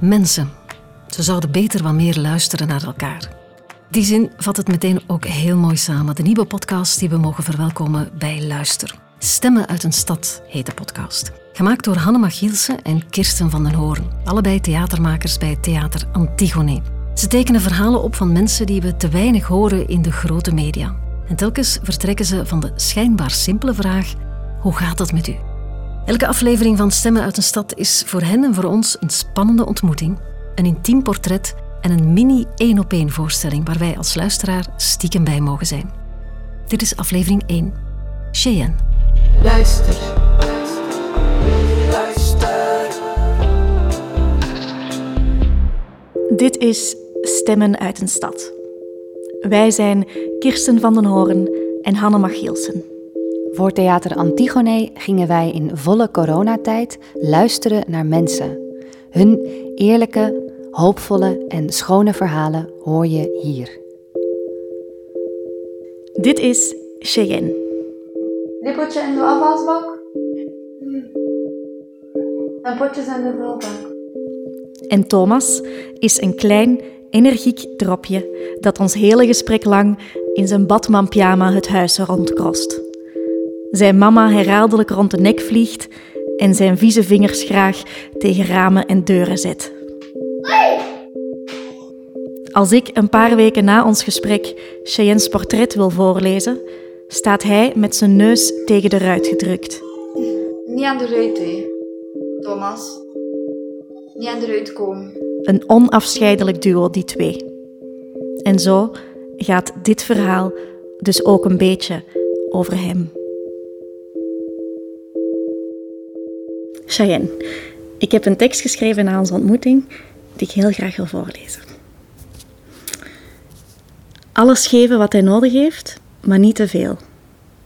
Mensen. Ze zouden beter wat meer luisteren naar elkaar. Die zin vat het meteen ook heel mooi samen. De nieuwe podcast die we mogen verwelkomen bij Luister. Stemmen uit een stad heet de podcast. Gemaakt door Hanne Machielse en Kirsten van den Hoorn. Allebei theatermakers bij Theater Antigone. Ze tekenen verhalen op van mensen die we te weinig horen in de grote media. En telkens vertrekken ze van de schijnbaar simpele vraag: hoe gaat het met u? Elke aflevering van Stemmen uit een stad is voor hen en voor ons een spannende ontmoeting, een intiem portret en een mini één op één voorstelling waar wij als luisteraar stiekem bij mogen zijn. Dit is aflevering 1. Cheyenne. Luister. Dit is Stemmen uit een stad. Wij zijn Kirsten van den Hoorn en Hanne Machielsen. Voor Theater Antigone gingen wij in volle coronatijd luisteren naar mensen. Hun eerlijke, hoopvolle en schone verhalen hoor je hier. Dit is Cheyenne. Lepeltje in de afwasbak. En potjes in de vulbak. En Thomas is een klein, energiek dropje dat ons hele gesprek lang in zijn badmanpyjama het huis rondkrost. Zijn mama herhaaldelijk rond de nek vliegt en zijn vieze vingers graag tegen ramen en deuren zet. Als ik een paar weken na ons gesprek Cheyenne's portret wil voorlezen, staat hij met zijn neus tegen de ruit gedrukt. Niet aan de ruit, hè. Thomas. Niet aan de ruit komen. Een onafscheidelijk duo, die twee. En zo gaat dit verhaal dus ook een beetje over hem. Cheyenne, ik heb een tekst geschreven na onze ontmoeting die ik heel graag wil voorlezen. Alles geven wat hij nodig heeft, maar niet te veel.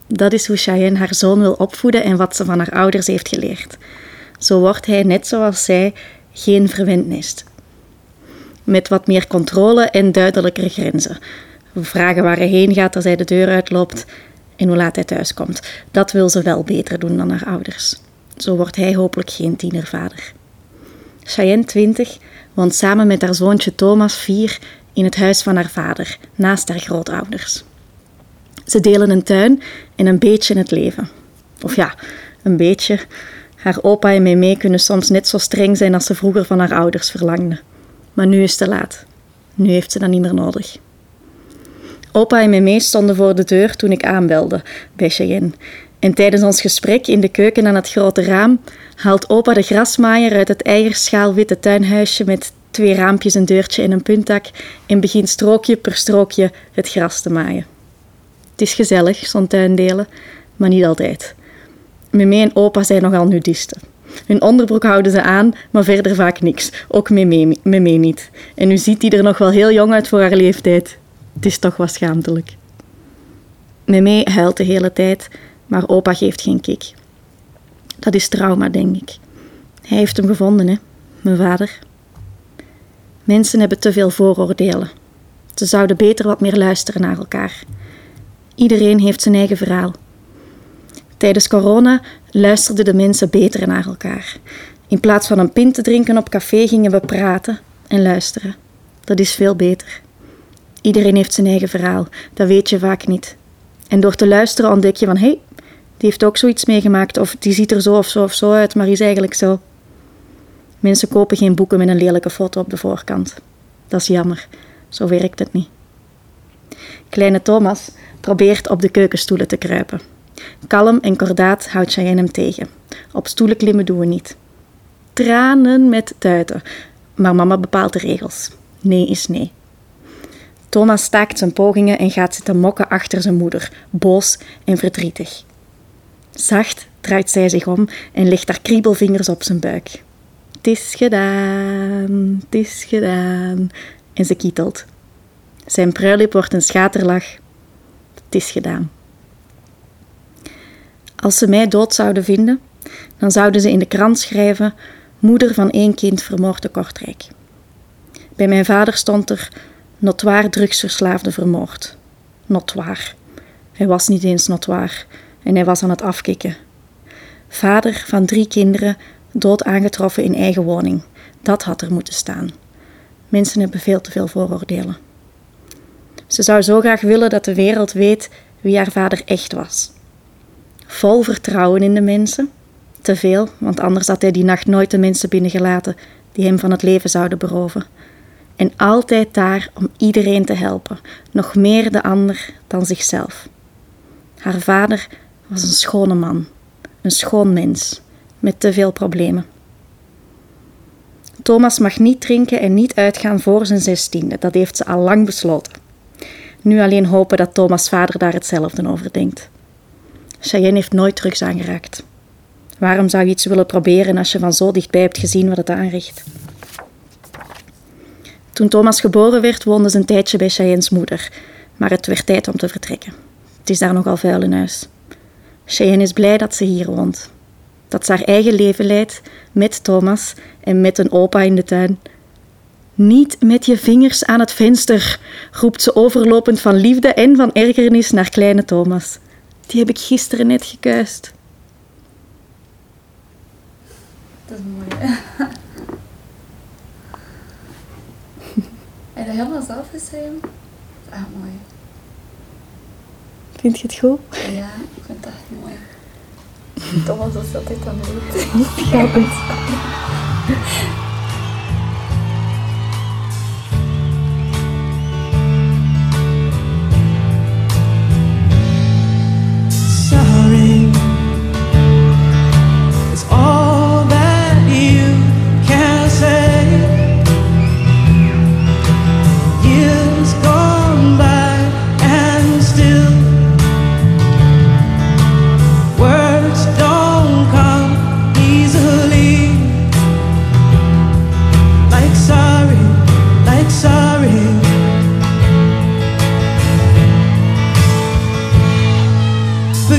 Dat is hoe Cheyenne haar zoon wil opvoeden en wat ze van haar ouders heeft geleerd. Zo wordt hij, net zoals zij, geen verwend nest. Met wat meer controle en duidelijkere grenzen. We vragen waar hij heen gaat als hij de deur uitloopt en hoe laat hij thuis komt. Dat wil ze wel beter doen dan haar ouders. Zo wordt hij hopelijk geen tienervader. Cheyenne, 20, woont samen met haar zoontje Thomas, 4, in het huis van haar vader, naast haar grootouders. Ze delen een tuin en een beetje het leven. Of ja, een beetje. Haar opa en Meme kunnen soms net zo streng zijn als ze vroeger van haar ouders verlangden. Maar nu is het te laat. Nu heeft ze dat niet meer nodig. Opa en Meme stonden voor de deur toen ik aanbelde bij Cheyenne. En tijdens ons gesprek in de keuken aan het grote raam haalt opa de grasmaaier uit het eierschaalwitte tuinhuisje met twee raampjes, een deurtje en een puntdak en begint strookje per strookje het gras te maaien. Het is gezellig, zo'n tuindelen, maar niet altijd. Meme en opa zijn nogal nudisten. Hun onderbroek houden ze aan, maar verder vaak niks. Ook Meme, niet. En nu ziet hij er nog wel heel jong uit voor haar leeftijd. Het is toch wat schaamtelijk. Meme huilt de hele tijd, maar opa geeft geen kick. Dat is trauma, denk ik. Hij heeft hem gevonden, hè, mijn vader. Mensen hebben te veel vooroordelen. Ze zouden beter wat meer luisteren naar elkaar. Iedereen heeft zijn eigen verhaal. Tijdens corona luisterden de mensen beter naar elkaar. In plaats van een pint te drinken op café gingen we praten en luisteren. Dat is veel beter. Iedereen heeft zijn eigen verhaal, dat weet je vaak niet. En door te luisteren ontdek je van hé, hey, heeft ook zoiets meegemaakt, of die ziet er zo of zo of zo uit, maar is eigenlijk zo. Mensen kopen geen boeken met een lelijke foto op de voorkant. Dat is jammer, zo werkt het niet. Kleine Thomas probeert op de keukenstoelen te kruipen. Kalm en kordaat houdt Cheyenne hem tegen. Op stoelen klimmen doen we niet. Tranen met tuiten, maar mama bepaalt de regels. Nee is nee. Thomas staakt zijn pogingen en gaat zitten mokken achter zijn moeder, boos en verdrietig. Zacht draait zij zich om en legt haar kriebelvingers op zijn buik. Het is gedaan, het is gedaan. En ze kietelt. Zijn pruilip wordt een schaterlach. Het is gedaan. Als ze mij dood zouden vinden, dan zouden ze in de krant schrijven: Moeder van één kind vermoord te Kortrijk. Bij mijn vader stond er: Notoir drugsverslaafde vermoord. Notoir. Hij was niet eens notoir en hij was aan het afkikken. Vader van drie kinderen dood aangetroffen in eigen woning. Dat had er moeten staan. Mensen hebben veel te veel vooroordelen. Ze zou zo graag willen dat de wereld weet wie haar vader echt was. Vol vertrouwen in de mensen. Te veel, want anders had hij die nacht nooit de mensen binnengelaten die hem van het leven zouden beroven. En altijd daar om iedereen te helpen, nog meer de ander dan zichzelf. Haar vader was een schone man, een schoon mens, met te veel problemen. Thomas mag niet drinken en niet uitgaan voor zijn zestiende, dat heeft ze al lang besloten. Nu alleen hopen dat Thomas' vader daar hetzelfde over denkt. Cheyenne heeft nooit drugs aangeraakt. Waarom zou je iets willen proberen als je van zo dichtbij hebt gezien wat het aanricht? Toen Thomas geboren werd, woonde ze een tijdje bij Cheyenne's moeder, maar het werd tijd om te vertrekken. Het is daar nogal vuil in huis. Cheyenne is blij dat ze hier woont. Dat ze haar eigen leven leidt met Thomas en met een opa in de tuin. Niet met je vingers aan het venster, roept ze overlopend van liefde en van ergernis naar kleine Thomas. Die heb ik gisteren net gekuist. Dat is mooi. en dat helemaal zelf geschreven? Ah, mooi. Vind je het goed? Ja, ik vind het echt mooi. Thomas is altijd aan het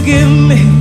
forgive me.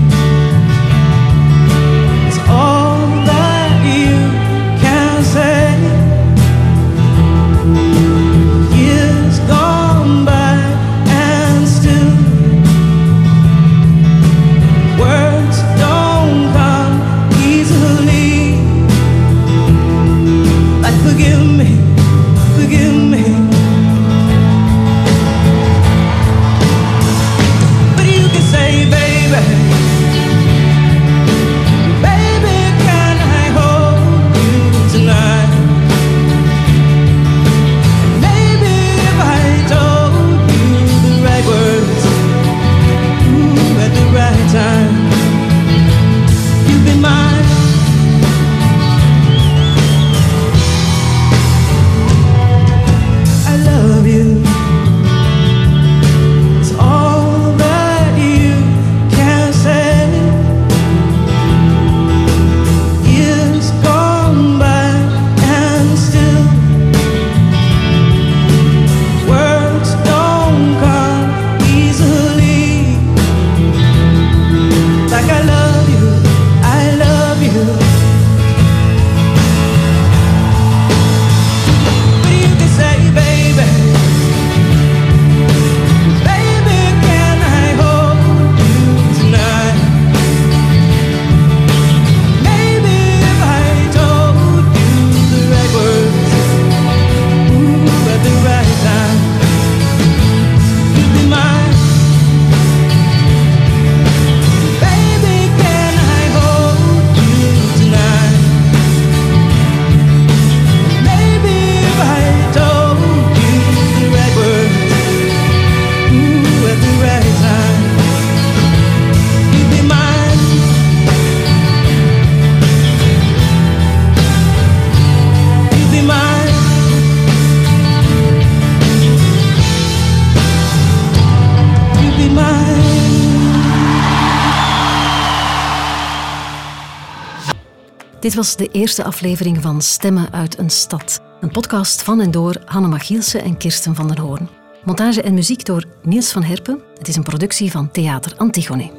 Dit was de eerste aflevering van Stemmen uit een stad. Een podcast van en door Hanne Machielsen en Kirsten van den Hoorn. Montage en muziek door Niels van Herpen. Het is een productie van Theater Antigone.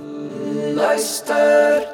Luister,